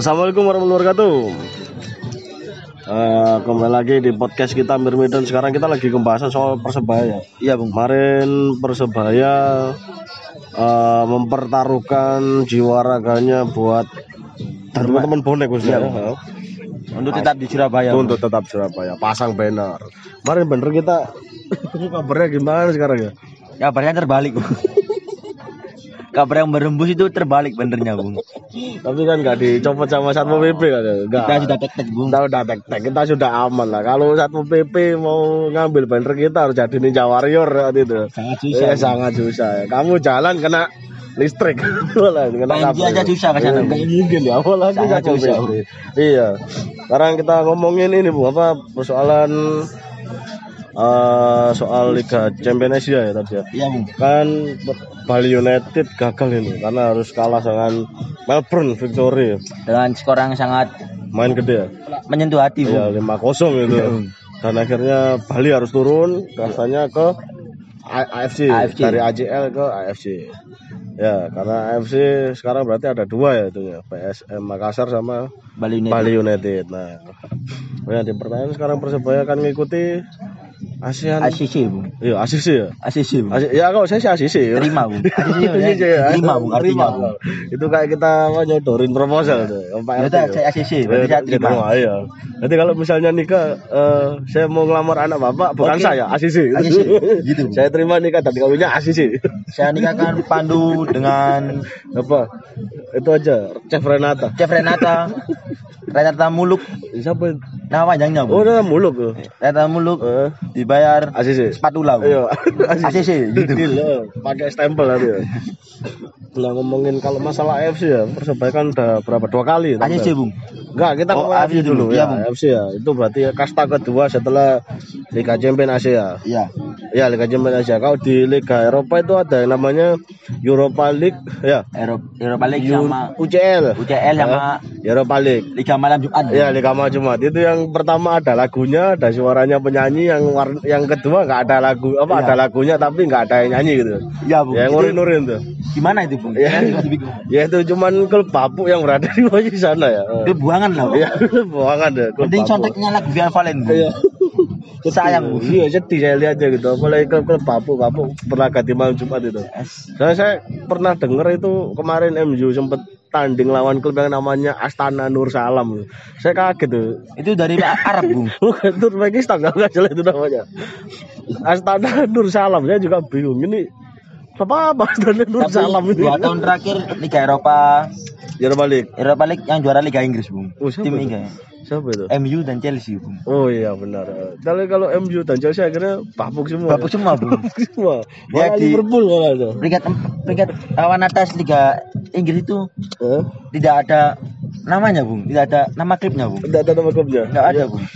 Assalamualaikum warahmatullahi wabarakatuh. Eh, kembali lagi di podcast kita Mirmidon. Sekarang kita lagi pembahasan soal persebaya. Iya bung. Kemarin persebaya eh, mempertaruhkan jiwa raganya buat teman-teman bonek khususnya. Iya. Untuk tetap di Surabaya. Untuk tetap Surabaya pasang banner. Kemarin bener kita kabarnya gimana sekarang ya? Kabarnya terbalik. Kabar yang berembus itu terbalik benernya bung. Tapi kan nggak dicopot sama satpol pp kan? ya? Nggak. Kita sudah tek tek bung. Kita udah tek-tek, kita sudah aman lah. Kalau satpol pp mau ngambil banner kita harus jadi ninja warrior waktu itu. Sangat susah. sangat susah. Kamu jalan kena listrik, kena kabel. aja susah ke sana, Nggak mungkin ya, apalagi satpol susah, PP. Iya. Sekarang kita ngomongin ini bu, apa persoalan eh, soal Liga Champions Asia ya tadi ya. Iya bung. Kan Bali United gagal ini karena harus kalah dengan Melbourne Victory Dengan skor yang sangat main gede ya. menyentuh hati bung. Ya 5-0 itu. Iya. Dan akhirnya Bali harus turun rasanya ke AFC, AFC. dari AJL ke AFC. Ya, karena AFC sekarang berarti ada dua ya itu ya, PSM Makassar sama Bali United. Bali United. Nah, yang di pertanyaan sekarang Persebaya akan mengikuti ASEAN. ACC bung. Iya, ACC ya. ACC bung. ACC. Ya kalau saya sih ACC. ya. Terima bung. ACC ACC ya. Terima bung. Artinya bung. Itu kayak kita apa, nyodorin proposal tuh. Pak Ya udah ya. saya ACC. Berarti saya terima. Iya. Nanti kalau misalnya nikah, eh, saya mau ngelamar anak bapak, bukan Oke. saya, asisi. ACC. Gitu. saya terima nikah tapi kawinnya asisi. Saya nikahkan Pandu dengan Apa? Itu aja, Chef Renata. Chef Renata. Renata Muluk. Siapa? itu? Nama panjangnya Oh, bung. udah muluk. Renata Muluk Eh, dibayar asisi. spatula. Iya, ACC gitu. Eh, pakai stempel tadi. ya. Nah ngomongin kalau masalah AFC ya, Persebaya kan udah berapa dua kali. tampil. ACC bung. Enggak, kita Oh, AFC AFC dulu dulu. ya. Iya, Bung. AFC ya. Itu berarti kasta kedua setelah Liga Champions Asia. Iya. Ya, Liga Champions Asia. Kalau di Liga Eropa itu ada yang namanya Europa League, ya. Eropa, Eropa League U- sama UCL. UCL sama Europa League. Liga Malam Jumat. Ya, Liga Malam Jumat. Itu yang pertama ada lagunya, ada suaranya penyanyi, yang war- yang kedua nggak ada lagu, apa Iya. ada lagunya tapi nggak ada yang nyanyi gitu. Iya, Bung. Ya, Itu ngurin-ngurin tuh. Gimana itu, Ya. Ya itu cuman klub papuk yang berada di posisi sana ya. Itu buangan lah. Bung. Ya, buangan deh. klub Mending conteknya lagu Via Valen. Iya. Sayang. Iya sedih saya lihatnya gitu. Apalagi klub-klub papuk papuk pernah ganti malam Jumat itu. Saya, saya pernah dengar itu kemarin MU sempat tanding lawan klub yang namanya Astana Nur Salam. Saya kaget tuh. Itu dari Arab, Bung. Bukan Turkmenistan nggak nggak jelas itu namanya. Astana Nur Salam. Saya juga bingung ini apa apa Astana Nur Tapi Salam dua tahun terakhir Liga Eropa, Ya balik. Eropa League yang juara Liga Inggris, Bung. Oh, Tim itu? Siapa itu? MU dan Chelsea, Bung. Oh iya benar. Kalau kalau MU dan Chelsea akhirnya papuk semua. Bagus semua, Bung. Papuk semua. Malah di- Liverpool malah ada. Peringkat peringkat awan atas Liga Inggris itu Eh? tidak ada namanya, Bung. Tidak ada nama klubnya, Bung. Tidak ada nama klubnya. Tidak ada, Bung.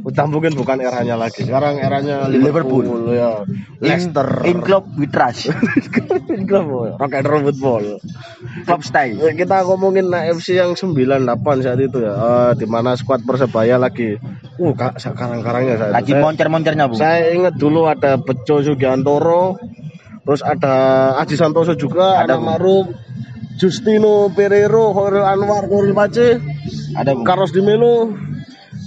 Udah mungkin bukan eranya lagi. Sekarang eranya Liverpool. Liverpool, ya. Leicester. In, in club we trust. In club, oh, rock and roll football. Club style. Ya, kita ngomongin AFC yang 98 saat itu ya. Eh, di mana skuad Persebaya lagi uh kak sekarang-karangnya saya. Lagi moncer-moncernya, Bung. saya ingat dulu ada Bejo Sugiantoro, terus ada Aji Santoso juga, ada, Ada. Marum, Justino Pereiro, Horil Anwar, Horil Pace, Ada, Bung. Carlos Di Melo,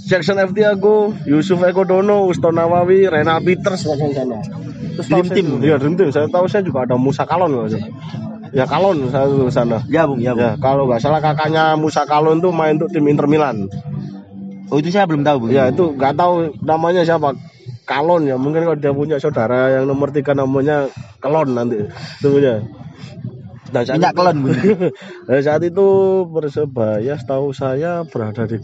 Jackson F. Tiago, Yusuf Eko Dono, Usto Nawawi, Renal Peters, macam sana. Terus Dream team. Iya, Dream Team. Saya tahu saya juga ada Musa Kalon sih? Ya Kalon saya dulu sana. Ya, Bung, ya, Bung. Ya, kalau nggak salah kakaknya Musa Kalon tuh main untuk tim Inter Milan. Oh, itu saya belum tahu, Bung. Ya, itu nggak tahu namanya siapa. Kalon ya, mungkin kalau dia punya saudara yang nomor tiga namanya Kelon nanti. Semuanya. Nah, saat Minyak itu- kelon. Nah, saat itu Persebaya setahu saya berada di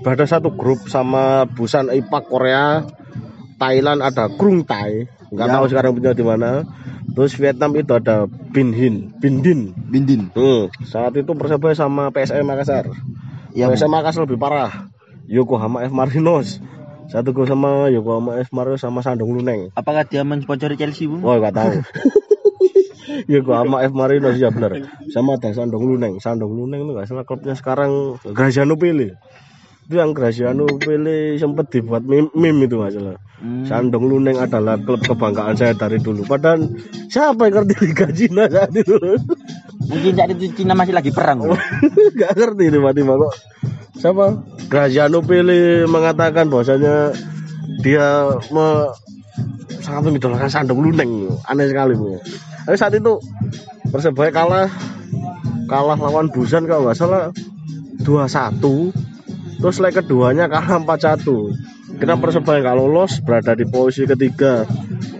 berada satu grup sama Busan Ipak Korea, Thailand ada Krung Thai, nggak Ya. tahu sekarang punya di mana. Terus Vietnam itu ada Bin Hin, Bin Din. Bindin. Hmm, saat itu Persebaya sama PSM Makassar. Ya, PSM. Makassar lebih parah. Yokohama F Marinos. Satu gol sama Yokohama F Marinos sama Sandung Luneng. Apakah dia mensponsori Chelsea, Bung? Wah, nggak tahu. Yokohama F Marinos ya benar. Sama ada Sandong Luneng. Sandong Luneng itu nggak salah klubnya sekarang Graziano Pele. Itu yang Graziano Pele sempat dibuat meme, meme itu nggak salah. Hmm. Sandong Luneng adalah klub kebanggaan saya dari dulu. Padahal siapa yang ngerti Liga Cina saat itu? Mungkin saat itu Cina masih lagi perang. Bung. Gak ngerti tiba-tiba kok siapa? Graziano Pele mengatakan bahwasanya dia me, sangat mengidolakan Sandung Luneng. Aneh sekali bu. Tapi saat itu Persebaya kalah. Kalah lawan Busan kalau nggak salah 2-1 terus leg keduanya kalah 4-1 kita Persebaya nggak lolos? Berada di posisi ketiga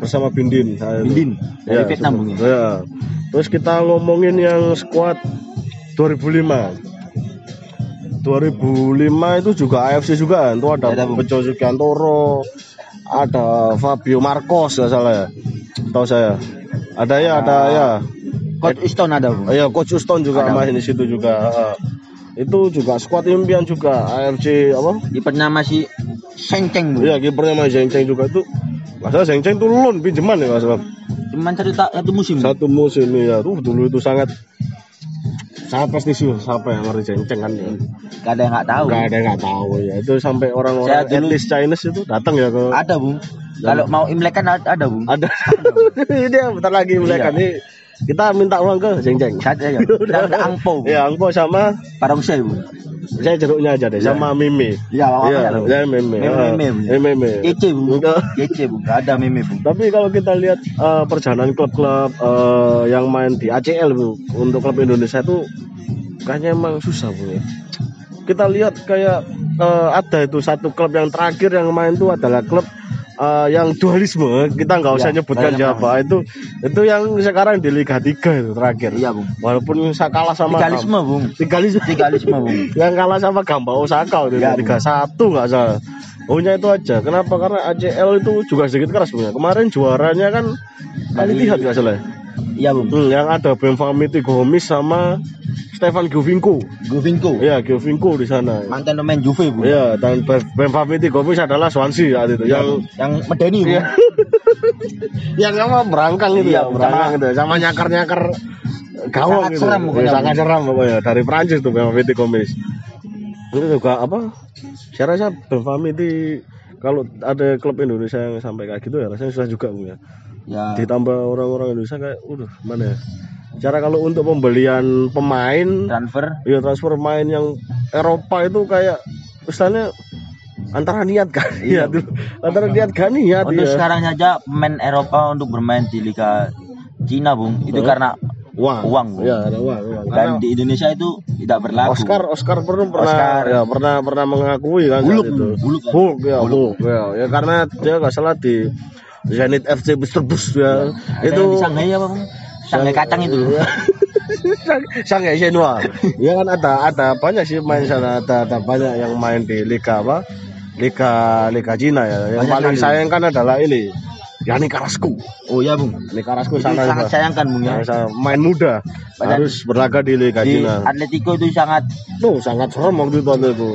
bersama Bindin. Bindin dari Ya, Vietnam ya? ya. Terus kita ngomongin yang squad 2005. 2005 itu juga AFC juga kan. Itu ada Bung. Bejo Sugiantoro, ada Fabio Marcos nggak salah ya. Tahu saya. Ada ya, ada ya. Coach Iston ada Bung. Iya, Coach Uston juga Ada. main di situ juga. Heeh. Itu juga squad impian juga AFC apa? Kipernya masih Senceng. Iya, kipernya Mas Zheng Cheng juga itu. Masa Zheng Cheng itu loan pinjaman ya, Mas. Cuman satu ta- satu musim. Satu musim ya tuh dulu itu sangat sangat prestisius siapa yang ngerti cengceng kan ya Gak ada yang nggak tahu. nggak ada yang nggak tahu ya itu sampai orang-orang Saya etnis Chinese itu datang ya ke Ada Bung. Kalau mau Imlek kan ada, ada Bung. ada ini dia bentar lagi Iya. kan ini kita minta uang ke cengceng Ada ya. Udah ada angpo. Ya angpo sama Parongsai Bung. saya jeruknya aja deh Iya. sama mimi Iya, ya, ya meme Meme, Ah, eh, meme Kece Bung. Enggak. Kece Bung. Gak ada meme Bung. Tapi kalau kita lihat eh, perjalanan klub-klub eh, yang main di ACL bu, untuk klub Indonesia itu kayaknya emang susah bu ya. Kita lihat kayak eh, ada itu satu klub yang terakhir yang main itu adalah klub eh, yang dualisme. Kita nggak usah Ya, nyebutkan siapa itu itu yang sekarang di Liga 3 itu terakhir. Iya Bung. Walaupun saya kalah sama Tigalisme Bung. Tigalisme. Tigalisme Bung. yang kalah sama Gamba Osaka itu Ya, tiga satu nggak salah. Pokoknya itu aja. Kenapa? Karena ACL itu juga sedikit keras punya. Kemarin juaranya kan kali lihat nggak salah. Ya? Iya Bung. Hmm, yang ada Benfamiti Gomis sama Stefan Giovinco. Govinko. Ya Giovinco di sana. Mantan pemain Juve Bung. Ya dan Ben- Benfamiti Gomis adalah Swansea saat itu. Yang yang medeni Bung. Iya. yang apa berangkang itu Iya, ya, berangkang itu sama nyakar-nyakar gawang Sangat gitu. seram Ya, pokoknya. sangat seram pokoknya dari Prancis tuh Benfamiti Gomis. Itu juga apa? Saya rasa Benfamiti kalau ada klub Indonesia yang sampai kayak gitu ya rasanya susah juga Bu ya. Ya. Ditambah orang-orang Indonesia kayak udah mana ya? Cara kalau untuk pembelian pemain Transfer. ya transfer pemain yang Eropa itu kayak misalnya antara niat gak Iya. niat antara niat gak niat Untuk ya. sekarang saja pemain Eropa untuk bermain di Liga Cina Bung itu Hmm. karena uang uang, Bu. ya ada uang, uang. dan Karena di Indonesia itu tidak berlaku. Oscar Oscar pernah pernah Oscar. ya pernah pernah mengakui kan Buluk, itu buluk kan? Hulk ya Buluk. Hulk ya, ya karena dia nggak salah di Zenit FC Mr. Bus ya Ada itu Shanghai apa Bung? Shanghai kacang itu. loh. Sang- Shanghai Shenhua. ya kan ada ada banyak sih main sana ada, ada banyak yang main di liga apa? Liga Liga Cina ya. Yang Banyak paling sayang kan adalah ini. Yani Karasku. Oh iya Bung. Yani Karasku Itu sana sangat juga. sayangkan Bung ya. Sa- main muda Padahal harus berlaga di Liga Di Cina. Atletico itu sangat Tuh sangat serem waktu itu itu.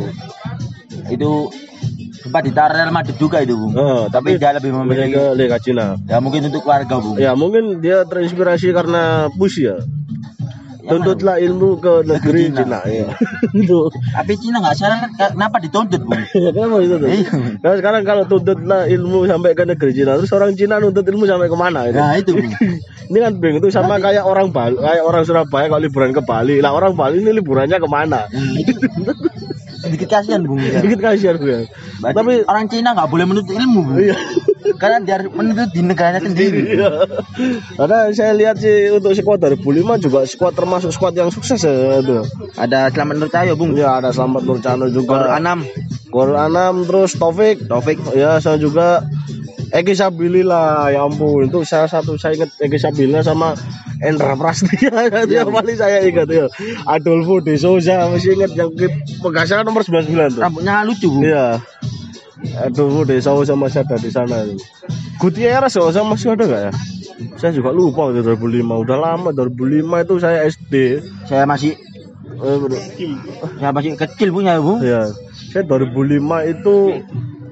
Sempat ditaruh Real Madrid juga itu Bung. Eh, Tapi dia lebih memilih ke Liga Cina. ya mungkin untuk keluarga Bung. Ya mungkin dia terinspirasi karena push ya. Tuntutlah ilmu ke negeri Cina. Cina. Ya. Itu. Tapi Cina nggak salah kan kenapa dituntut Bung? Ya, Kenapa itu tuh? Iya. Nah, sekarang kalau tuntutlah ilmu sampai ke negeri Cina, terus orang Cina nuntut ilmu sampai ke mana itu? Nah itu Bung. Ini kan bing itu sama kayak orang Bali, kayak orang Surabaya kalau liburan ke Bali. Lah orang Bali ini liburannya ke mana? Sedikit kasihan Bung. ya. Sedikit kasihan gue. Berarti Tapi orang Cina nggak boleh menuntut ilmu Bung. iya. Karena dia menuntut di negaranya sendiri. Iya. Karena saya lihat sih untuk squad 2005 juga squad termasuk squad yang sukses ya itu. Ada Selamat Nur Cahyo Bung. Ya ada Selamat Nurcano Gor juga. Anam, Gol Anam terus Taufik. Taufik. Ya saya juga Eki Sabilillah ya ampun. Itu salah satu saya ingat Eki Sabilillah sama Endra Prastia. Itu yang paling saya ingat ya. Adolfo De Souza masih ingat yang pegasnya nomor 99 tuh. Rambutnya lucu iya. Adolfo De Souza masih ada di sana. Itu Gutierrez Souza masih ada nggak ya? Saya juga lupa waktu 2005 udah lama 2005 itu saya SD Saya masih Eh, saya masih kecil punya Bung. ya saya 2005 itu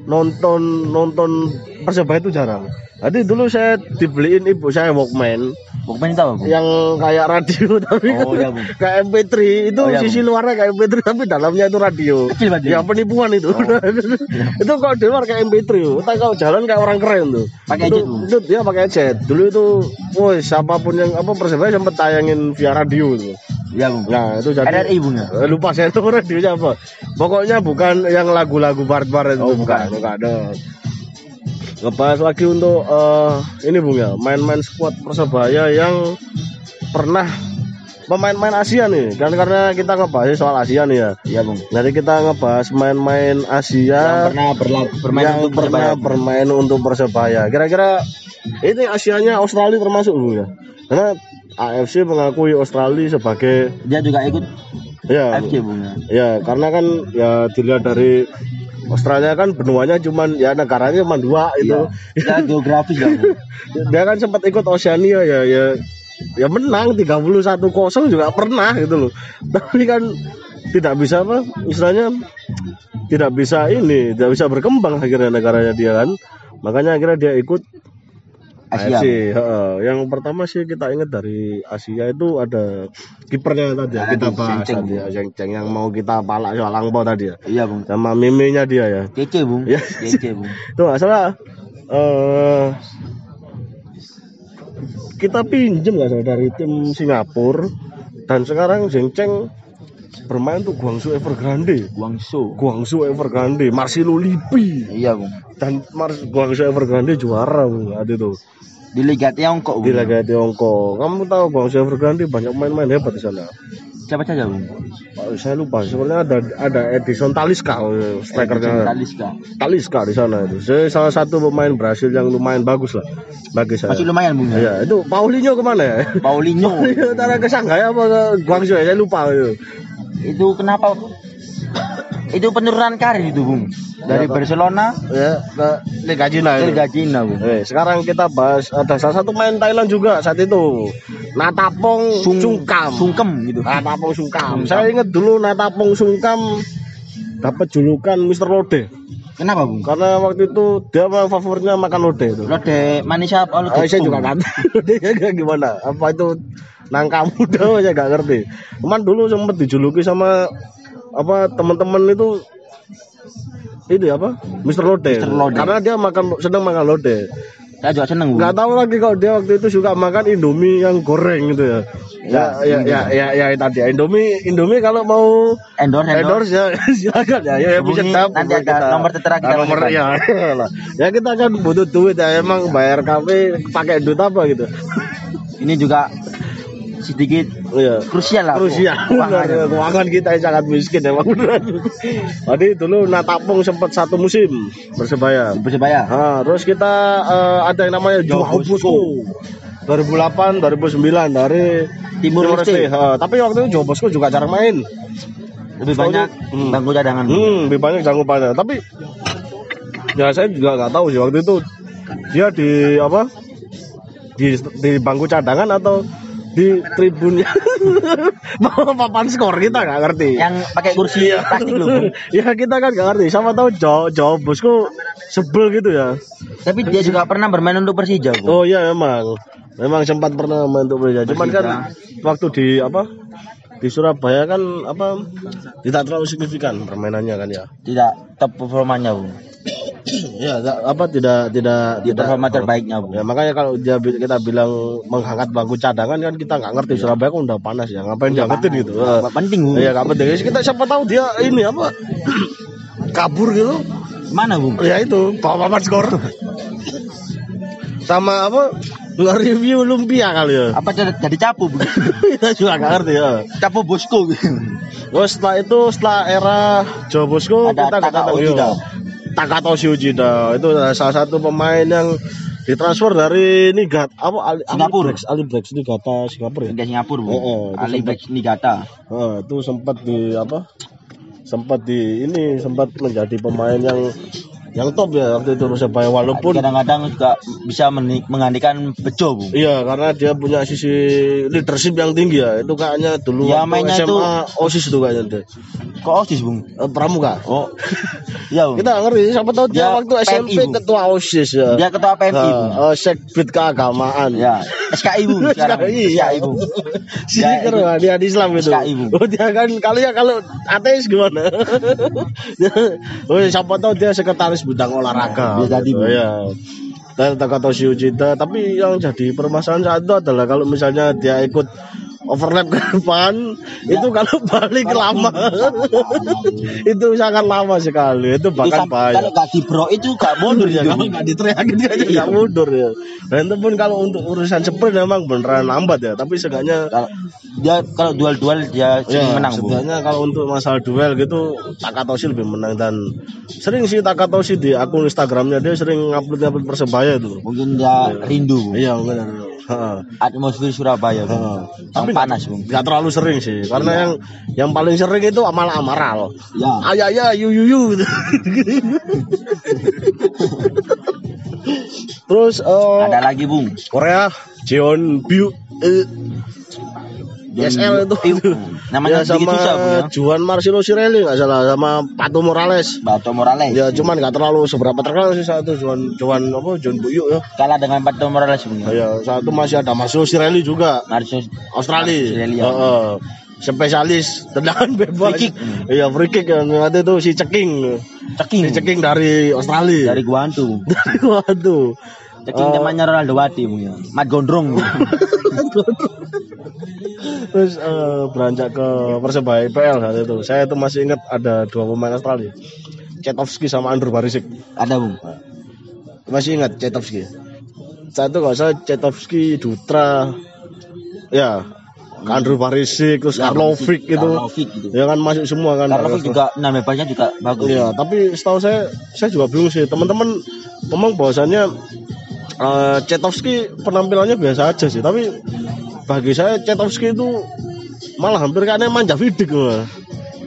nonton nonton persebaya itu jarang jadi dulu saya dibeliin ibu saya Walkman Walkman itu apa, Bung? yang kayak radio tapi Oh, iya, kayak MP3 itu Oh, iya, sisi luarnya kayak MP3 tapi dalamnya itu radio. Kecil berarti? Ya penipuan itu. Oh. itu kalau di luar kayak MP3, kita kalau jalan kayak orang keren tuh. Pakai itu, itu dia pakai jet. Dulu itu, woi siapa pun yang apa persebaya sempat tayangin via radio itu. Iya, Bung. Nah itu jadi RRI, Bung, ya? Eh, lupa saya itu radionya apa. Pokoknya bukan yang lagu-lagu barat-barat itu Oh, bukan, bukan. bukan. Ngebahas lagi untuk eh, ini Bung ya, main-main skuad Persebaya yang pernah pemain-main Asia nih. Kan karena kita ngebahas soal Asia nih ya. Iya, Bung. Jadi kita ngebahas main-main Yang Asia pernah berlaku bermain yang untuk pernah Persebaya. bermain untuk Persebaya. Kira-kira ini Asianya Australia termasuk Bung ya. Karena AFC mengakui Australia sebagai Dia juga ikut ya AFC, Bung. ya. Ya, karena kan ya dilihat dari Australia kan benuanya cuman ya negaranya cuma dua itu. Iya. Ya geografis ya. Dia kan sempat ikut Oceania ya ya ya menang 31-0 juga pernah gitu loh. Tapi kan tidak bisa apa istilahnya tidak bisa ini, tidak bisa berkembang akhirnya negaranya dia kan. Makanya akhirnya dia ikut Asia. AFC. heeh. Yang pertama sih kita ingat dari Asia itu ada kipernya tadi ya, kita bahas tadi ya, Ceng-Ceng yang mau kita palak soal Langpo tadi ya. Iya, Bung. Sama mimenya dia ya. Kece, Bung. Iya. Kece, Bung. Itu salah eh kita pinjem nggak salah dari tim Singapura dan sekarang Ceng-Ceng bermain tuh Guangzhou Evergrande. Guangzhou. Guangzhou Evergrande, Marcelo Lippi Iya, Bung. dan Mars Guangzhou Evergrande juara Bung, ada itu. Di Liga Tiongkok, di. Liga Tiongkok. Kamu tahu Guangzhou Evergrande banyak main-main hebat di sana. Siapa saja, Bung? Oh, Saya lupa, sebenarnya ada ada Edison oh, Edison strikernya Talisca. Talisca di sana itu. Saya salah satu pemain Brasil yang lumayan bagus lah bagi saya. Masih lumayan, Bung. ya? Iya, itu Paulinho ke mana ya? Paulinho. Paulinho antara ke Shanghai apa ke Guangzhou ya? Saya lupa itu. itu kenapa itu penurunan karir itu bung dari Ya. Barcelona Ya, ke Liga Cina. Liga Cina bung Eh, sekarang kita bahas ada salah satu main Thailand juga saat itu. Natapong Sung- Sungkam. sungkem gitu Natapong Sungkam. Sungkam. Saya ingat dulu Natapong Sungkam dapat julukan Mr. Lode kenapa bung karena waktu itu dia favoritnya makan lode itu. lo de manis apa lo Ah, saya juga nggak tahu dia kayak gimana. Apa itu nangka muda saya nggak ngerti. Cuman dulu sempat dijuluki sama apa teman-teman itu ini apa Mr. Lode. Mr. Lode. Karena dia makan sedang makan lode. saya juga seneng Nggak tahu lagi kalau dia waktu itu suka makan Indomie yang goreng gitu ya. Ya, ya, ya, ya, ya, tadi ya. Indomie, Indomie kalau mau endorse endorse endorse ya silakan ya ya bisa Hubungi, dapat nanti ada nomor tertera kita nomor ya lah. ya kita kan butuh duit ya emang bayar kafe pakai duit apa gitu ini juga sedikit iya krusial lah krusial. Keuangan kita yang sangat miskin emang beneran tadi dulu Natapung sempat satu musim persebaya. Persebaya. Ah, terus kita eh, ada yang namanya Joao Bosco. 2008 2009 dari Timur Leste. Tapi waktu itu Joe Bosco juga jarang main. Lebih Soalnya- banyak Hmm. bangku cadangan. Hmm, lebih banyak jangkupannya. Tapi ya saya juga nggak tahu sih waktu itu. Dia di apa? Di di bangku cadangan atau di tribunnya mau papan skor kita nggak ngerti. yang pakai kursi plastik loh ya kita kan nggak ngerti. Sama tahu jauh jauh bosku sebel gitu ya. tapi dia juga pernah bermain untuk Persija Oh iya memang. Memang sempat pernah main untuk Persija. Cuman kan waktu di apa di Surabaya kan apa tidak terlalu signifikan permainannya kan ya. tidak top performanya bung Ya, tak- apa tidak tidak di tidak performa terbaiknya bung Ya makanya kalau dia kita bilang mengangkat bangku cadangan kan kita nggak ngerti Surabaya kan udah panas ya ngapain dia ngerti gitu. Eh, Apa penting bung Iya nggak penting. Kita siapa tahu dia ini apa kabur gitu. mana bung Ya itu bawa papan skor. Sama apa nge-review lumpia kali ya. apa jadi, capu kita juga nggak ngerti ya. capu bosku Terus setelah itu setelah era Joe Bosco Ada kita ketemu Uchida. Takatoshi Uchida itu salah satu pemain yang ditransfer dari Nigat apa Ali, Singapura. Alibrex Alibrex Nigata Singapura ya. Liga Singapura bung Oh, oh, itu Ali sempat- Bex Nigata Oh, itu sempat di apa? Sempat di ini sempat menjadi pemain yang yang top ya waktu itu Persebaya walaupun kadang-kadang juga bisa menggantikan Bejo, Bung. Iya, karena dia punya sisi leadership yang tinggi ya. Itu kayaknya dulu Ya, mainnya SMA OSIS itu kayaknya dia. Kok OSIS, Bung? Eh, Pramuka. Oh. Iya, Bung. Kita ngerti, siapa tahu dia, Dia waktu PMI, SMP Bung. ketua OSIS ya. Dia ketua PMI, Bung. Uh, Sekbid keagamaan. Ya, SKI, Bung. SKI, ya. Bung. Si lah, dia di Islam itu. SKI, Bung. Oh, dia kan kali ya kalau ateis gimana? oh, siapa tahu dia sekretaris bidang olahraga. Bisa jadi, gitu, ya. Dan Takatoshi Uchida, tapi yang jadi permasalahan saat itu adalah kalau misalnya dia ikut overlap ke depan Ya. itu kalau balik lama. Itu sangat lama sekali itu Itu bahkan bahaya Kalau gak di bro itu gak mundur ya ya, kalau nggak diteriakin aja. Nggak mundur ya. Dan itu pun kalau untuk urusan sprint memang beneran lambat ya tapi seenggaknya Kalau dia kalau duel-duel dia sering ya, menang, setidaknya kalau untuk masalah duel gitu Takatoshi lebih menang dan sering sih Takatoshi di akun Instagramnya dia sering upload upload persebaya itu. Mungkin dia rindu, iya benar. Atmosfer Surabaya. Heeh. Yang panas, Bung. nggak terlalu sering sih karena yang yang paling sering itu amal amaral Ya. ayah ya yu yu yu gitu. terus eh, Ada lagi, Bung. Korea Jeon Byu eh, YSL itu. Namanya ya, sama susah, ya. Juan Marcelo Sirelli nggak salah sama Pato Morales Bato Morales. ya cuman nggak terlalu seberapa terkenal sih satu Juan Juan apa Juan Buyu ya Kalah dengan Bato Morales, Bung. ya. ya satu masih ada Marcelo Sirelli juga Marcus Australia, Australia. Heeh. spesialis tendangan bebas Free kick. iya free kick yang ada itu si ceking Ceking. si ceking dari Australia Dari Guantu. dari waduh Ceking temannya Ronaldo Wati, Bung. ya. Mat Gondrong. Terus eh, beranjak ke persebaya IPL saat itu saya itu masih ingat ada dua pemain Australia Cetovski sama Andrew Barisik Ada, Bung. masih ingat Cetovski saat itu kalau saya Cetovski Dutra ya Andrew Barisik terus Ya, Karlovic gitu Karlovic gitu. ya kan masuk semua kan Karlovic juga nama bebasnya juga bagus. Iya, tapi setahu saya saya juga bingung sih. Teman-teman ngomong bahwasannya eh Cetovski penampilannya biasa aja sih, tapi bagi saya Cetovski itu malah hampir kayaknya manja vidik malah.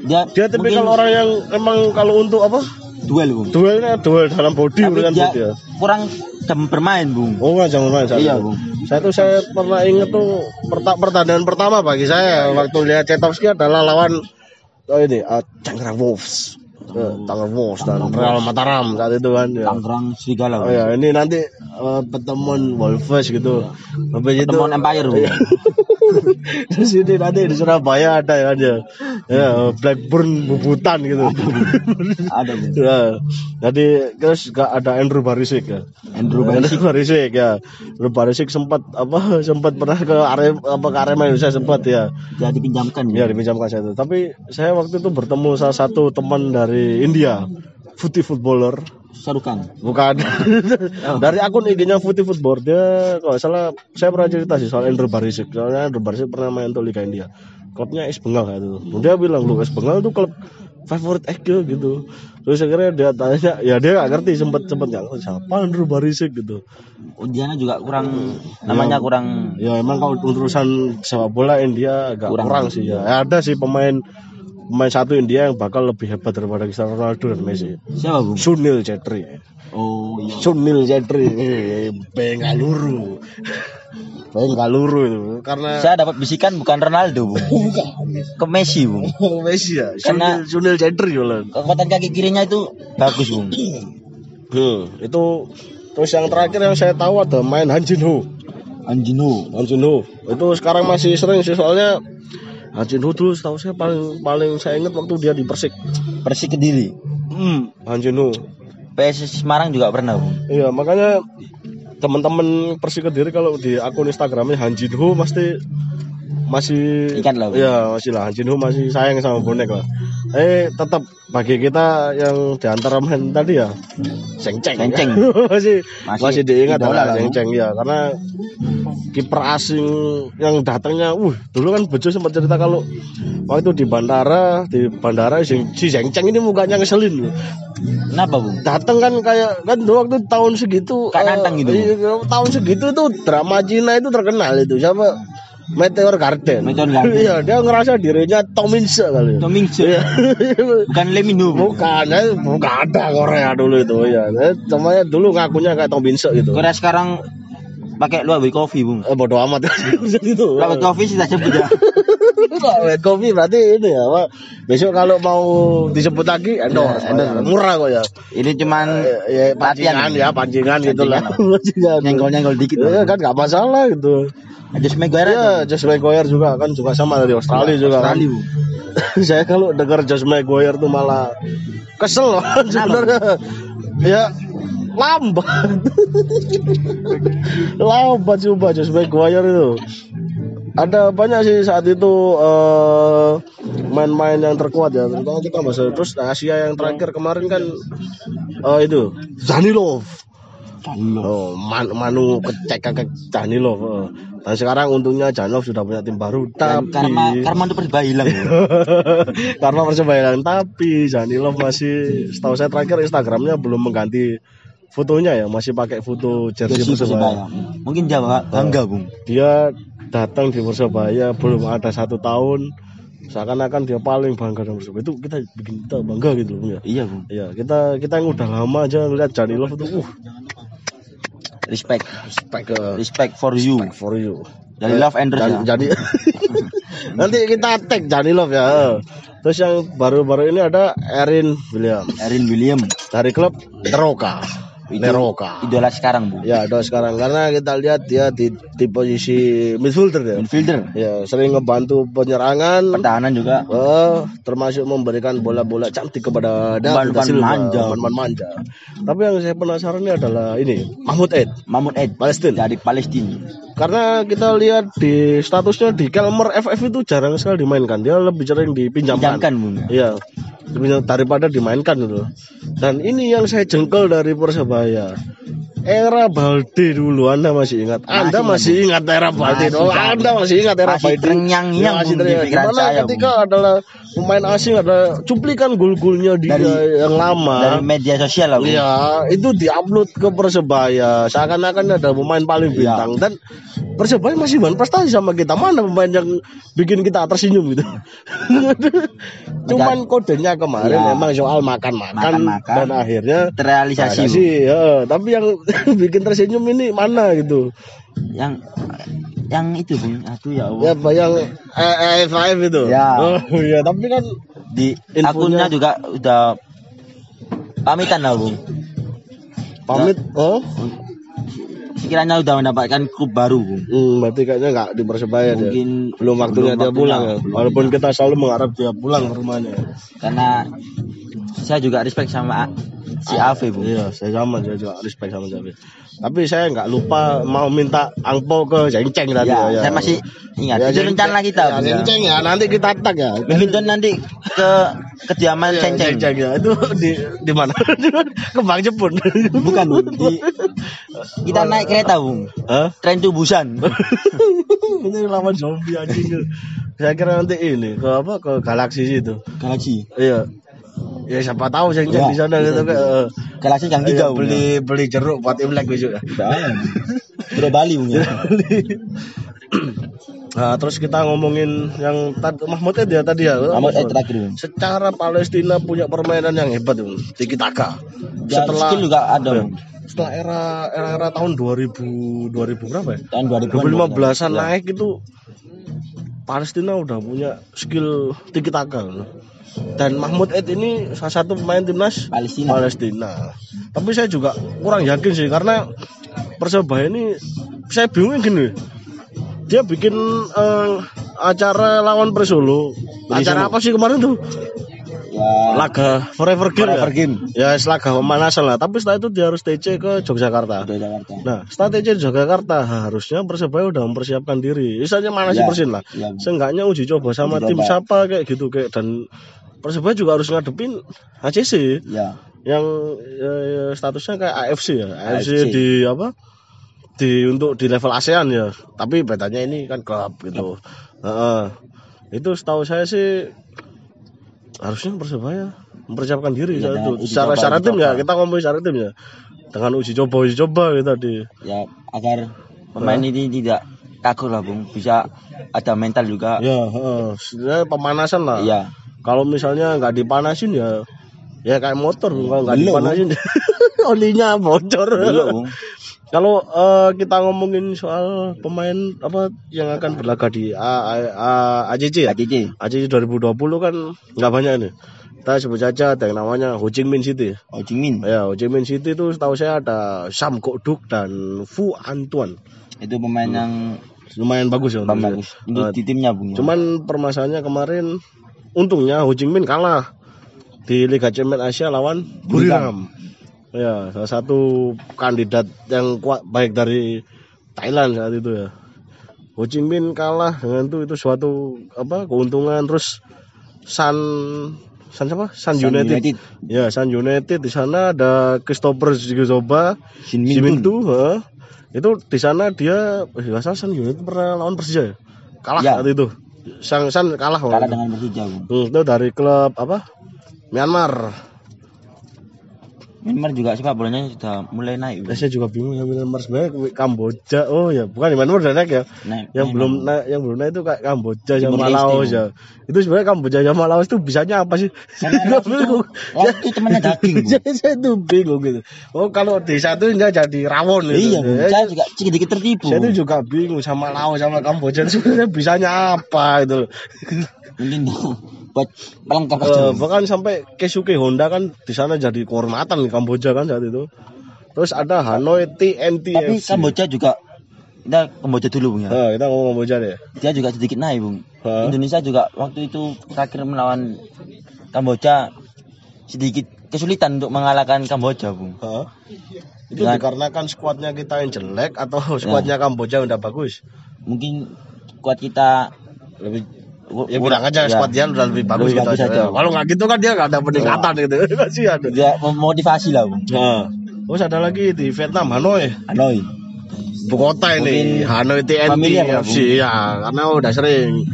Dia Dia tipikal mungkin orang yang emang kalau untuk apa? duel, Bung. Duelnya duel dalam body Tapi urusan dia body ya. kurang jam bermain, Bung. Oh, nggak, jangan main saya. Iya, Bung. Saya tuh saya pernah inget tuh perta pertandingan pertama bagi saya waktu lihat Cetovski adalah lawan oh ini uh, Wolves. Eh, Tangerang Wolves dan Real Mataram saat itu kan. Ya. Tangerang Serigala. Oh ya, ini nanti eh, pertemuan Wolves gitu. Habis itu Pertemuan Empire. Iya. Terus ini nanti di Surabaya ada ya, ya. ya Blackburn bubutan gitu. Ada, ya. Jadi terus gak ada Andrew Barisik ya. Andrew Barisik. Andrew Barisik ya. Andrew Barisik sempat apa sempat pernah ke Arema apa ke Arema Indonesia sempat ya. Dia dipinjamkan Ya ya. dipinjamkan saya itu. Tapi saya waktu itu bertemu salah satu teman dari India, footy footballer. Sarukan. Bukan. Dari akun IG-nya Putih Football dia kalau salah saya pernah cerita sih soal Andrew Barisik. Soalnya Andrew Barisik pernah main untuk Liga India. Klubnya Es Bengal kayak itu. Dia bilang lu Es Bengal tuh klub favorit Ege gitu. Terus akhirnya dia tanya, ya dia gak ngerti sempet sempet nggak ngerti siapa Andrew Barisik gitu. Ujiannya juga kurang namanya kurang Ya emang kalau urusan sepak bola India agak kurang, Kurang. sih ya. Ya, Ada sih pemain pemain satu India yang bakal lebih hebat daripada Cristiano Ronaldo dan Messi. siapa, Bung? Sunil Chetri. Oh, iya. Sunil Chetri eh, Bengaluru Bengaluru itu karena Saya dapat bisikan bukan Ronaldo, Bung. Ke Messi, Bung. Oh, Messi ya Karena- Sunil, Chetri malah. Kekuatan kaki kirinya itu bagus, Bung. hmm, itu terus yang terakhir yang saya tahu ada main Han Jin Ho Anjino. Han Jin Ho itu sekarang masih sering sih soalnya Han Jin Ho dulu setahu saya paling paling saya ingat waktu dia di Persik Persik Kediri. hmm, Han Jin Ho PS Semarang juga pernah, Bung. iya makanya teman-teman Persik Kediri kalau di akun Instagramnya Han Jin Ho pasti masih Ingat lah. Iya masih lah Han Jin Ho masih sayang sama bonek lah. Eh tetap bagi kita yang di antara main tadi ya Seng Ceng. Seng-ceng. masih, Masih masih diingat lah lah, Seng Bung. Ceng ya karena kiper asing yang datangnya, uh dulu kan Bejo sempat cerita kalau waktu di bandara di bandara si si Seng Ceng ini mukanya ngeselin. Kenapa, Bung? Datang kan kayak kan dulu waktu tahun segitu eh, nantang gitu. iya, tahun segitu tuh drama Cina itu terkenal itu siapa Meteor Garden. Meteor Garden. Iya, dia ngerasa dirinya Tom Inse kali. Tom Mingse. Iya. Bukan Lemino. Bukan, ya, bukan ada Korea dulu itu ya. Cuma ya dulu ngakunya kayak Tom Inse gitu. Korea sekarang pakai luar white coffee, Bung. Eh, bodo amat itu. Luar white coffee sih tak sebut ya. White coffee berarti ini ya, Pak. Besok kalau mau disebut lagi endorse, Ya, endorse. murah kok ya. Ini cuman Ya, latihan. pancingan ya, pancingan gitu lah. Nyenggol-nyenggol dikit. Iya kan nggak masalah gitu. Just Maguire Iya, Josh Maguire juga kan juga sama dari Australia juga kan. Australia. Bung. Saya kalau dengar Josh Maguire tuh malah kesel loh sebenarnya. Ya lambat. lambat coba Josh Maguire itu. Ada banyak sih saat itu eh, main-main yang terkuat ya. Terutama kita bahas terus Asia yang terakhir kemarin kan eh, itu Zanilov. Oh, Man- Manu kecek ke Janilov. eh. Dan sekarang untungnya Janilov sudah punya tim baru. Dan Tapi karma karma itu persebaya hilang. Karena persebaya hilang. Tapi Janilov masih, setahu saya terakhir Instagramnya belum mengganti fotonya ya, masih pakai foto jersey persebaya. Mungkin Jawa bangga, Bung. Dia datang di persebaya belum ada satu tahun, seakan-akan dia paling bangga dengan persebaya. Itu kita bikin kita bangga gitu loh ya. Iya, Bung. Iya, kita kita yang udah lama aja ngeliat Janilov itu, uh, Respect. respect ke Respect for you. for you. Dari Love and Trust Dan- ya. Jadi nanti kita tag Janilov ya. Terus yang baru-baru ini ada Erin William Erin William. dari klub Neroka. Itu Neroka. Idola sekarang, Bung. Ya, ada sekarang karena kita lihat dia di, di posisi midfielder ya. Midfielder. Ya, sering ngebantu penyerangan. Pertahanan juga. Oh, termasuk memberikan bola-bola cantik kepada David Silva, manja. manja. Tapi yang saya penasaran ini adalah ini Mahmud Ed, Mahmud Ed Palestina. dari Palestina. Karena kita lihat di statusnya di Kelmer FF itu jarang sekali dimainkan. Dia lebih sering dipinjamkan. Iya. Daripada dimainkan gitu. Dan ini yang saya jengkel dari Persebaya. Era Balde dulu Anda masih ingat? Anda masih ingat era Balde? Masih, Oh. Anda masih ingat era Masih Balde? Ya, masih di terngiang. pikiran Di mana saya, ketika adalah pemain asing ada cuplikan gol-golnya dia Dari- yang lama. Dari media sosial lah. Iya, itu diupload ke Persebaya. Seakan-akan ada pemain paling Iya. bintang dan Persebaya masih bahan prestasi sama kita. Mana pemain yang bikin kita tersenyum gitu? Cuman kodenya kemarin Iya. memang soal makan-makan Makan-makan. dan akhirnya Terrealisasi, ya. Tapi yang bikin tersenyum ini mana gitu? Yang yang itu, Bung. Aduh ya Allah. Ya, yang eh, five itu. Ya. Oh iya, tapi kan Di Infonya- akunnya juga udah pamitan lah, Bung. pamit. Oh, Sekiranya udah mendapatkan klub baru, Bung. hmm, berarti kayaknya nggak di Persebaya dia. Mungkin belum waktunya belum dia pulang ya. Walaupun kita selalu mengharap dia pulang ke rumahnya. karena saya juga respect sama si Ave, Bung. Iya, saya sama saya juga respect sama Javi. Tapi saya nggak lupa mau minta angpo ke Jengceng tadi Ya, ya. saya masih ingat. Ya, itu Jengceng- rencana kita, Ya, ya. Jengceng ya, nanti kita tag ya. Badminton nanti ke kediaman Ya, Ceng-Ceng. Jengceng ya. Itu di di mana? ke Bang Jepun. Bukan. Di- kita naik kereta, Bung. Hah? Tren to Busan. Ini lawan zombie anjing. Saya kira nanti ini ke apa ke galaksi situ. Galaxy. Iya. Ya siapa tahu Jengceng Ya, di sana gitu kan. Galaxy yang tiga, beli beli jeruk buat Imlek besok ya. Bro Bali, Bung. ya. Nah, terus kita ngomongin yang tadi Mahmud Ed ya tadi ya. Mahmud Ed terakhir. Secara Palestina punya permainan yang hebat. Tiki taka. Ya, Setelah skill juga ada, Bung. setelah era era era tahun 2000 2000 berapa ya? Tahun 2000 2015-an Ya. naik itu Palestina udah punya skill tiki taka. Dan Mahmud Ed ini salah satu pemain timnas Palestina. Palestina. Tapi saya juga kurang yakin sih karena Persebaya ini saya bingung gini. Dia bikin eh, acara lawan Persolo. Acara apa sih kemarin tuh? Ya, Laga Forever Game. Forever ya? Game. Ya, laga pemanasan lah. Tapi setelah itu dia harus TC ke Yogyakarta. Udah Jakarta. Nah, setelah TC di Yogyakarta harusnya Persebaya udah mempersiapkan diri. Misalnya mana sih Ya, persin lah. ya. Seenggaknya uji coba sama Uji tim coba. siapa kayak gitu kayak dan Persebaya juga harus ngadepin HCC Ya. yang ya, ya, statusnya kayak AFC ya. AFC, AFC. di apa di untuk di level ASEAN ya. Tapi bedanya ini kan klub gitu. Heeh. itu setahu saya sih harusnya persebaya mempersiapkan diri Iya, dengan itu secara secara tim ya kita ngomongin secara tim ya. Dengan uji coba uji coba gitu tadi. Ya, agar pemain ini tidak kaku lah bung. Bisa ada mental juga. Ya, heeh. Sebenarnya pemanasan lah. iya Kalau misalnya nggak dipanasin ya ya kayak motor kalau nggak dipanasin olinya bocor. Kalau eh, kita ngomongin soal pemain apa yang akan berlaga di A- A- A- ACC ya? ACC ACC 2020 kan nggak banyak nih. Kita sebut saja ada yang namanya Ho Chi Minh City. Oh Chi Minh Ya, Ho Chi Minh City itu setahu saya ada Sam Kok Duk dan Fu Antuan. itu pemain yang Lumayan bagus ya. untuk bagus untuk Eh, di timnya bung ya. Cuman permasalahannya kemarin untungnya Ho Chi Minh kalah di Liga Champions Asia lawan Buriram. Ya, salah satu kandidat yang kuat baik dari Thailand saat itu ya. Ho Chi Minh kalah dengan itu itu suatu apa keuntungan terus San San siapa? San, Sun United. United. Ya, San United di sana ada Christopher Zigozoba, Shin Min heeh. itu di sana dia eh, salah San United pernah lawan Persija ya? Kalah Ya. saat itu. Sang San kalah kalah dengan Persija Hmm, itu dari klub apa? Myanmar. Myanmar juga sepak bolanya sudah mulai naik bung. saya juga bingung ya Myanmar sebenarnya Kamboja. Oh ya, bukan Myanmar udah naik ya. naik Yang naik, belum naik, yang belum naik itu kayak Kamboja Timur sama Laos ya. Itu sebenarnya Kamboja sama Laos itu bisanya apa sih? Itu- bingung. Itu temannya daging Saya, saya tuh bingung gitu. Oh kalau desa itu dia jadi rawon gitu. iya Eh, saya juga sedikit tertipu Saya tuh juga bingung sama Laos sama Kamboja itu sebenarnya bisanya apa itu. mungkin buat pelengkap Eh, aja bahkan sampai Keisuke Honda kan di sana jadi kehormatan di Kamboja kan saat itu. Terus ada Hanoi TNT tapi. Kamboja juga kita Kamboja dulu bung ya Eh, kita ngomong Kamboja deh. dia juga sedikit naik bung Hah? Indonesia juga waktu itu terakhir melawan Kamboja sedikit kesulitan untuk mengalahkan Kamboja bung Hah? Itu Dengan- dikarenakan skuadnya kita yang jelek atau skuadnya Kamboja yang udah bagus? mungkin kuat kita Lebih ya bilang aja ya. skuad dia udah lebih bagus Lebih gitu bagus aja. aja. Kalau nggak gitu kan dia nggak ada peningkatan gitu. Kasihan. dia memotivasi lah bung Nah, terus ada lagi di Vietnam Hanoi, Hanoi ibu kota ini Mungkin Hanoi TNT ya, FC ya, karena udah sering.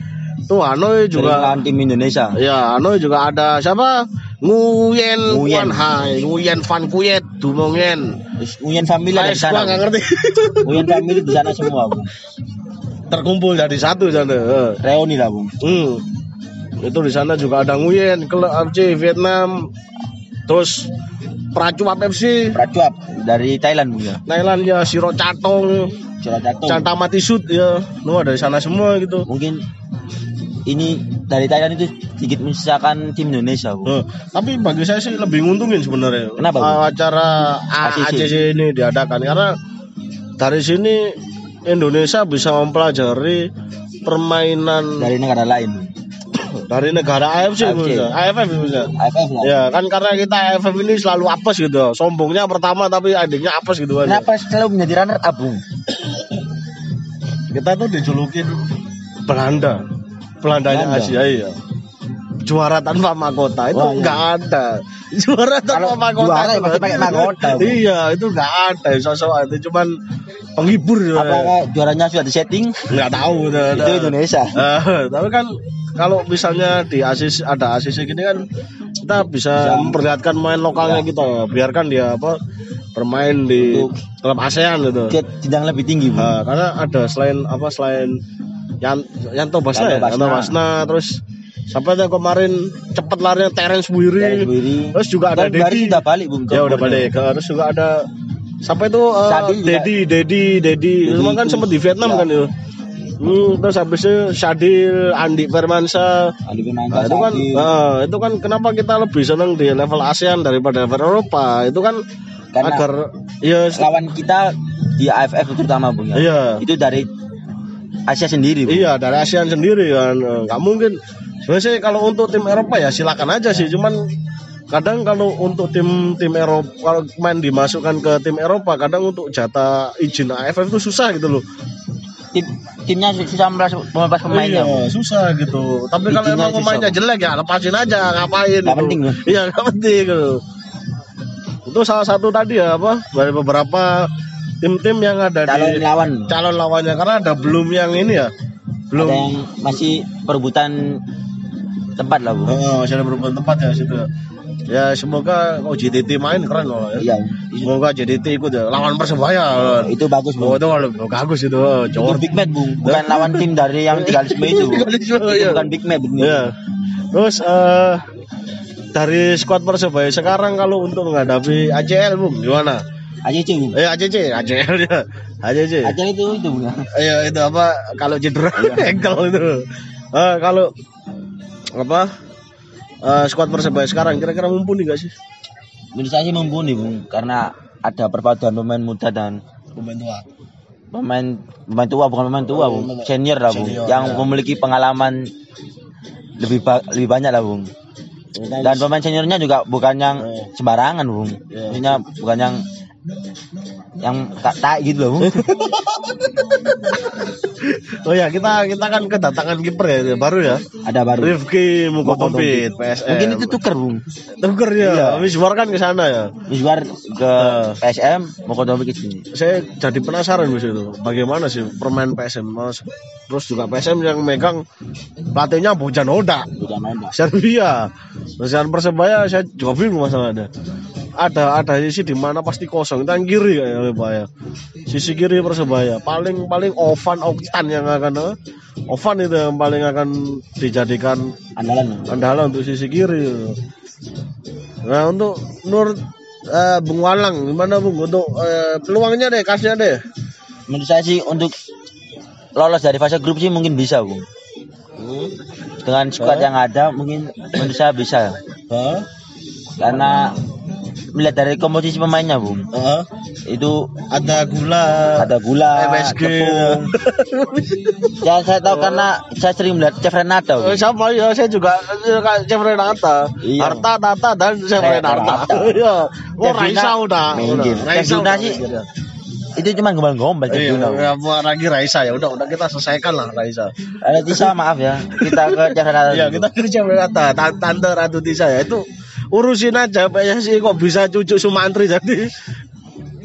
Tuh Hanoi juga lawan tim Indonesia Ya, Hanoi juga ada siapa? Nguyen Nguyen. Nguyen Hai, Nguyen Van Kuyet, Dumongen. Uyan family di gua sana nggak Bung. ngerti. Uyan family di sana semua bung Terkumpul jadi satu sana. Reuni lah bung Hmm. Itu di sana juga ada Nguyen, klub FC Vietnam. Terus Pracuap FC, Pracuap dari Thailand bung ya Thailand ya, Siro Catong, Curah Jatuh Cantamati Sud ya. Lu ada di sana semua gitu. mungkin ini dari Thailand itu sedikit menyisakan tim Indonesia bung Eh, tapi bagi saya sih lebih nguntungin sebenarnya. Kenapa, Bu? Acara ACC. ACC ini diadakan karena dari sini Indonesia bisa mempelajari permainan dari negara lain dari negara AFC, bisa. AFF bisa. AFF lah Ya kan karena kita AFF ini selalu apes gitu. Sombongnya pertama tapi adiknya apes gitu aja. kenapa selalu menjadi runner up Kita tuh dijulukin Belanda. Belandanya Belanda. Asia iya. Juara tanpa mahkota itu Wah, iya. nggak ada. Juara tanpa Kalau mahkota. juara itu ya pakai mahkota. Iya, itu nggak ada sosok itu cuman penghibur ya. apakah juaranya sudah disetting Nggak tahu. itu. Indonesia Eh, tapi kan kalau misalnya di ASIS ada ASIS gini kan kita bisa, Bisa. memperlihatkan main lokalnya kita ya. Biarkan dia apa bermain di Untuk- klub ASEAN gitu. ke jenjang lebih tinggi Nah, karena ada selain apa selain Yan, Yanto Basna ya, Yanto Basna. Yanto Basna terus sampai yang kemarin cepet larinya Terence Wiri. Dari Wiri. Terus juga ada Dedi. sudah balik bung Ya udah balik. Terus juga ada sampai itu uh. Dedi, Dedi, Dedi. Dedi Cuma kan sempat di Vietnam Ya. kan itu. Hmm, terus habis itu Shadil, Andi Firmansyah. Ali Firmansyah, Nah, itu kan nah, itu kan kenapa kita lebih senang di level ASEAN daripada level Eropa? Itu kan Karena agar ya lawan kita di AFF terutama bung ya Iya. itu dari Asia sendiri bung. Iya dari ASEAN sendiri kan Eh, nggak mungkin. Sebenarnya kalau untuk tim Eropa ya silakan aja sih. Cuman kadang kalau untuk tim tim Eropa kalau main dimasukkan ke tim Eropa kadang untuk jatah izin AFF itu susah gitu loh. tim timnya susah melepas pemainnya. Iya, susah gitu. Tapi kalau emang pemainnya jelek ya lepasin aja ngapain Nggak gitu. penting, Bang. Iya nggak penting gitu. Itu salah satu tadi ya apa dari beberapa tim-tim yang ada calon di lawan calon lawannya karena ada belum yang ini ya belum ada yang masih perebutan tempat lah bung Oh, masih ada beberapa tempat ya situ. Ya. Semoga oh JDT main keren loh ya. Iya. Semoga JDT ikut ya lawan Persebaya. Itu bagus, Oh Bung. itu kalau bagus itu Itu Jawa. big match, Bung. Bukan lawan tim dari yang legalisme itu. Itu iya. bukan big match, Bung. Ya. Terus eh dari skuad Persebaya sekarang kalau untuk menghadapi ACL Bung gimana? ACC, Bung. Eh ACC, ACL ya. ACC. ACC itu itu, Bung. Iya itu apa kalau cedera ankle itu. Eh kalau apa eh skuad Persebaya sekarang kira-kira mumpuni gak sih? Menurut saya sih mumpuni, Bung. Karena ada perpaduan pemain muda dan Pemain tua. pemain pemain tua bukan pemain tua, Oh, Bung. Senior lah, Bung. Senior, yang ya. memiliki pengalaman lebih ba- lebih banyak lah, Bung. Dan pemain seniornya juga bukan yang Oh. sembarangan, Bung. Ya. Maksudnya bukan yang yang tak tak gitu loh. Oh ya kita kita kan kedatangan kiper ya baru ya. ada baru. Rifki Mukotompit PSM. Mungkin itu tuker, Bung. tuker ya. Iya. Miswar kan ke sana ya. Miswar ke Eh. PSM mau ke sini. Saya jadi penasaran Mas itu. Bagaimana sih permain PSM Mas? Terus juga PSM yang megang pelatihnya Bojan Hoda. Bukan nonton. Serbia. Persebaya saya juga bingung masalahnya. Ada ada sisi di mana pasti kosong. Yang kiri ya Persebaya. Sisi kiri Persebaya. Paling paling Ovan Oktan yang akan eh, Ovan itu yang paling akan dijadikan Andalan. andalan untuk sisi kiri. Nah untuk Nur eh, Bung Walang gimana Bung untuk eh, peluangnya deh kasihnya deh. Menurut saya sih untuk lolos dari fase grup sih mungkin bisa, Bung. Dengan squad yang ada mungkin menurut saya bisa. Hah? Karena melihat dari komposisi pemainnya, Bung. Hah? Itu Ada gula. ada gula, MSG. tepung. Ya saya tahu karena saya sering melihat Chef Renata, Eh, Bung. sama ya saya juga Chef Renata. Iya. Harta, Tata dan Chef Renata. Iya. Oh Raisa udah. minggir. udah. Sih Itu cuma gombal-gombal Iya, ya, buat lagi Raisa ya. Udah, udah kita selesaikan lah Raisa. Ada Tisa maaf ya. Kita ke Chef Renata. Iya, kita ke. Tan- Tante Ratu Tisa ya. Itu urusin aja PSSI kok bisa cucu Sumantri jadi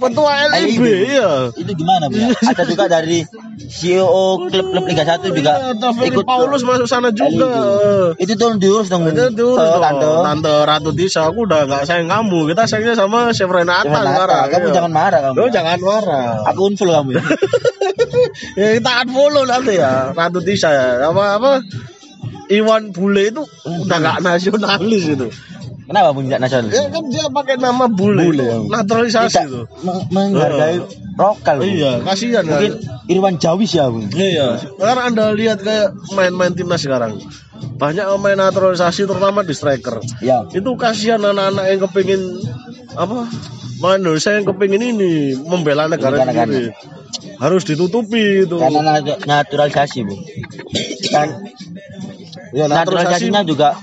ketua LIB. LIB. Iya. Itu gimana, Bu? ya? Ada juga dari CEO klub-klub Liga 1 juga Ferry ikut Paulus masuk sana juga. Itu tuh diurus dong. Itu diurus dong. Tante. Tante Ratu Tisa, aku udah nggak sayang kamu. Kita sayangnya sama Chef Renata sekarang. Kamu Iya. jangan marah kamu. Ya. jangan marah. Aku unfollow kamu ya. ya kita unfollow nanti ya Ratu Tisa ya. Apa apa Iwan Bule itu udah nggak nasionalis itu. Kenapa Bu tidak nasional? Ya kan dia pakai nama Bule. Bule, ya. Naturalisasi Tidak itu. meng- menghargai lokal. Bu. Iya, kasihan kan. Mungkin Irwan Jawis ya, Bu. Iya. Sekarang Anda lihat kayak main-main timnas sekarang. Banyak main naturalisasi terutama di striker. Ya. Itu kasihan anak-anak yang kepingin apa? Main Indonesia yang kepingin ini membela negara sendiri. Harus ditutupi itu. Karena nat- naturalisasi, Bu. Dan Ya, naturalisasinya juga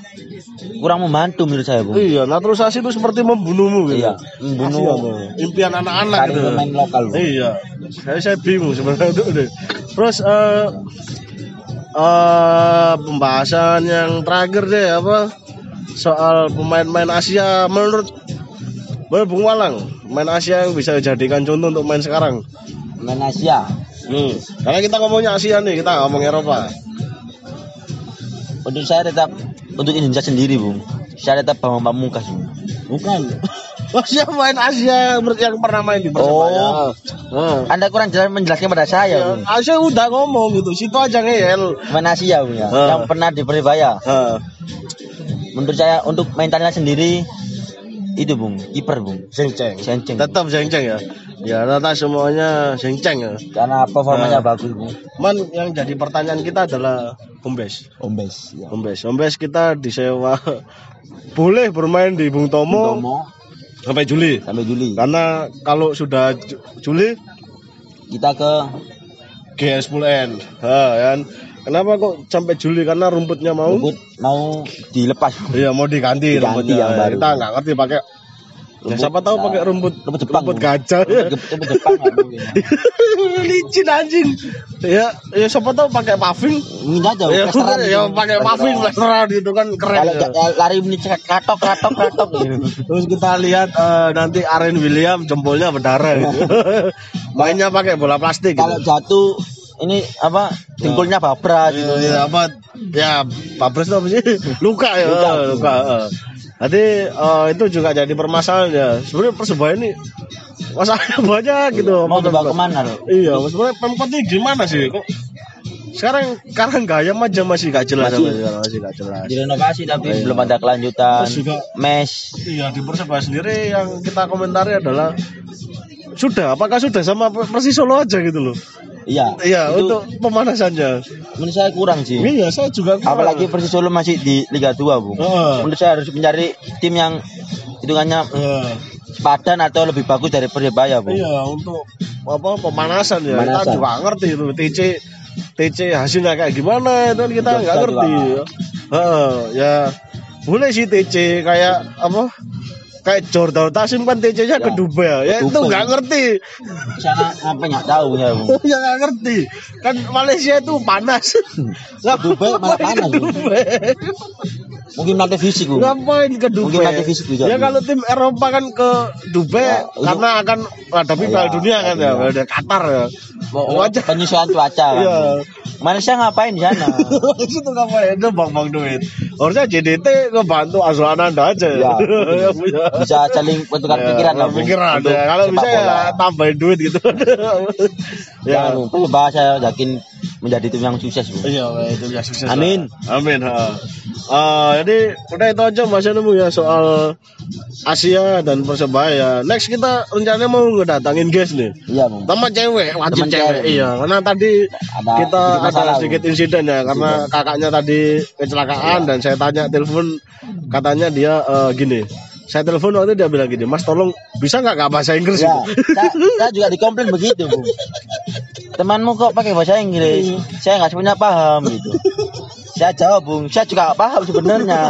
kurang membantu menurut saya, Bu. Iya, naturalisasi itu seperti membunuhmu gitu. Iya, membunuh. Tuh. impian anak-anak gitu. pemain lokal, Bu. Iya. Saya saya bingung sebenarnya itu deh. Terus eh eh pembahasan yang terakhir deh apa soal pemain-pemain Asia menurut menurut Bung Walang, main Asia yang bisa dijadikan contoh untuk main sekarang. Pemain Asia. Hmm. Karena kita ngomongnya Asia nih, kita ngomong Eropa. Untuk saya tetap untuk Indonesia sendiri, Bu. Saya tetap Bambang Pamungkas, Bu. Bukan. Asia main Asia yang pernah main di Persebaya. Oh. Nah. Anda kurang jelas menjelaskan pada saya, Ya, Bu. Asia udah ngomong gitu, situ aja ngeyel. Pemain Asia, Bu ya. Ah. Yang pernah di Persebaya. Heeh. Menurut saya untuk mentalnya sendiri itu, Bung. Kiper, Bung. Zeng Ceng. Zeng Ceng. Tetap Zeng Ceng ya. Ya rata semuanya Zeng Ceng ya. Karena performanya Ah. bagus, Bung. Man yang jadi pertanyaan kita adalah Bombes. Ombes, ya. Bombes. Bombes kita disewa boleh bermain di Bung Tomo, Tomo sampai Juli. sampai Juli. Karena kalau sudah Ju- Juli Kita ke GS10N. Ha, kan. Kenapa kok sampai Juli? Karena rumputnya mau rumput mau dilepas. Iya mau diganti, Diganti rumputnya. yang baru. Kita nggak ngerti pakai. Ya, Rumput- siapa tahu nah, pakai rumput rumput Jepang, rumput gajah. Rumput Jepang nggak mungkin. Licin anjing. Ya, ya siapa tahu pakai paving. Mungkin aja. Ya, plesteran ya gitu. pakai paving plesteran gitu kan keren. Kalau ya. lari menit katok katok katok gitu. Terus kita lihat eh, nanti Aren William jempolnya berdarah gitu. Mainnya pakai bola plastik. Kalau Gitu. jatuh ini apa dengkulnya babras gitu. Ya, ya, apa ya Pabres itu apa sih? Luka ya, Luka. luka. eh. Jadi eh, itu juga jadi permasalahan ya. Sebenarnya persebaya ini masalahnya banyak gitu. Mau dibawa ke mana lo? Iya, sebenarnya pemkot ini gimana sih? Kok sekarang sekarang gayam aja masih gak jelas Masih. sekarang, masih gak jelas. Direnovasi tapi Iya. belum ada kelanjutan. Terus juga- Mes. Iya di persebaya sendiri yang kita komentari adalah sudah apakah sudah sama Persis Solo aja gitu loh Iya. iya untuk pemanasannya menurut saya kurang sih. iya saya juga kurang. Apalagi Persis Solo masih di Liga 2, Bu. Heeh. Menurut saya harus mencari tim yang hitungannya Iya. padan atau lebih bagus dari Persebaya, Bu. Iya untuk apa pemanasan ya Pemanasan. kita juga ngerti itu TC TC hasilnya kayak gimana itu kan kita Iya, nggak ngerti juga. Heeh, ya boleh sih TC kayak apa kayak Jordan Tasim kan TC-nya ke Ya, Dubai ya, ya itu nggak ngerti. Sana apa nggak tahu ya, Bu. ya nggak ngerti. Kan Malaysia itu panas. Nggak Dubai malah panas. Dubai Mungkin melatih fisik, ngapain ke Dubai Mungkin latih fisik juga, ya kalau tim Eropa kan ke Dubai Ya, karena akan menghadapi Ya, Piala Dunia kan ya. Ada Qatar ya. Mau Wajar. penyesuaian cuaca. Kan. Iya. Malaysia ngapain di sana? itu ngapain? Itu bang bang duit harusnya JDT ngebantu Azwan Ananda aja. Ya, Ya. Bisa saling bertukar Ya, pikiran lah, pikiran ya. Kalau bisa ya bola. tambahin duit gitu. Ya. Jangan, saya yakin menjadi tim yang sukses, Bu. Iya, weh, itu ya sukses. Amin. lah. Amin. Ha. Eh, jadi udah itu aja Mas nemu ya soal Asia dan Persebaya. Next kita rencananya mau ngedatangin guys nih. Iya, Bu. Sama cewek, wajib Teman cewek. cewek. Iya, karena tadi Ada kita ada sedikit Bu. insiden ya karena kakaknya tadi kecelakaan dan saya tanya telepon katanya dia eh, gini. Saya telepon waktu dia bilang gini, Mas tolong bisa nggak nggak bahasa Inggris? Ya, gitu?" saya, saya juga dikomplain begitu, Bu. Temanmu kok pakai bahasa Inggris? Saya nggak sebenarnya paham gitu. Saya jawab, Bung, saya juga nggak paham sebenarnya.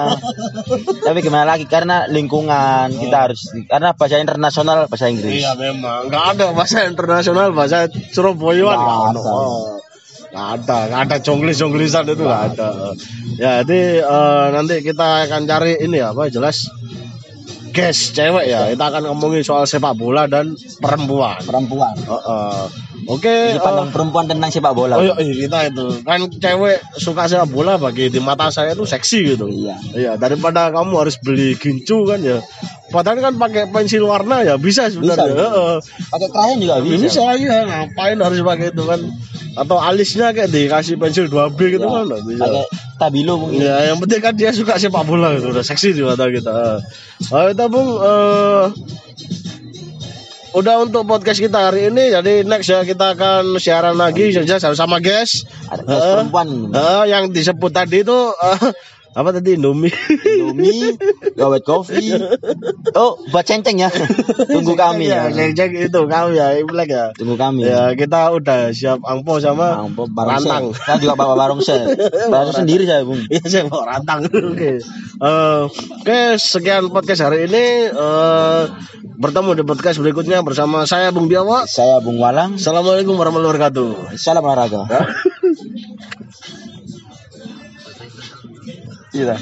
Tapi gimana lagi karena lingkungan kita harus karena bahasa internasional bahasa Inggris. Iya memang nggak ada bahasa internasional bahasa Surabayaan Nggak ada. Nggak ada, nggak ada jonglis jonglisan itu nggak ada. Ya jadi eh, nanti kita akan cari ini apa jelas guys cewek ya kita akan ngomongin soal sepak bola dan perempuan. Perempuan. Heeh. Oke. Ini pandang eh, perempuan tentang sepak bola. Oh iya, iya, kita itu kan cewek suka sepak bola bagi di mata saya itu seksi gitu. Iya. Iya, daripada kamu harus beli gincu kan ya. Padahal kan pakai pensil warna ya bisa sebenarnya. Bisa. Heeh. Pakai krayon juga bisa. Bisa ya, ngapain harus pakai itu kan? Atau alisnya kayak dikasih pensil 2B gitu Ya, kan nggak bisa. Pakai tabilo mungkin. Ya, yang penting kan dia suka sepak bola gitu, udah seksi di mata kita. Oh, kita Bung eh udah untuk podcast kita hari ini jadi next ya kita akan siaran lagi saja sama guys Ada Heeh. perempuan. Eh, yang disebut tadi itu eh, apa tadi Indomie Indomie, gawat kopi. Oh, buat centeng ya. Tunggu kami ya. cek itu kami ya Imlek ya Tunggu kami. ya kita udah siap angpo sama barong rantang saya. Juga bawa barong saya. Barong sendiri saya, Bung. Iya saya bawa rantang. Oke. Eh, Oke sekian podcast hari ini. Eh, bertemu di podcast berikutnya bersama saya Bung Biawa. Saya Bung Walang. Assalamualaikum warahmatullahi wabarakatuh. Salam olahraga. Iya.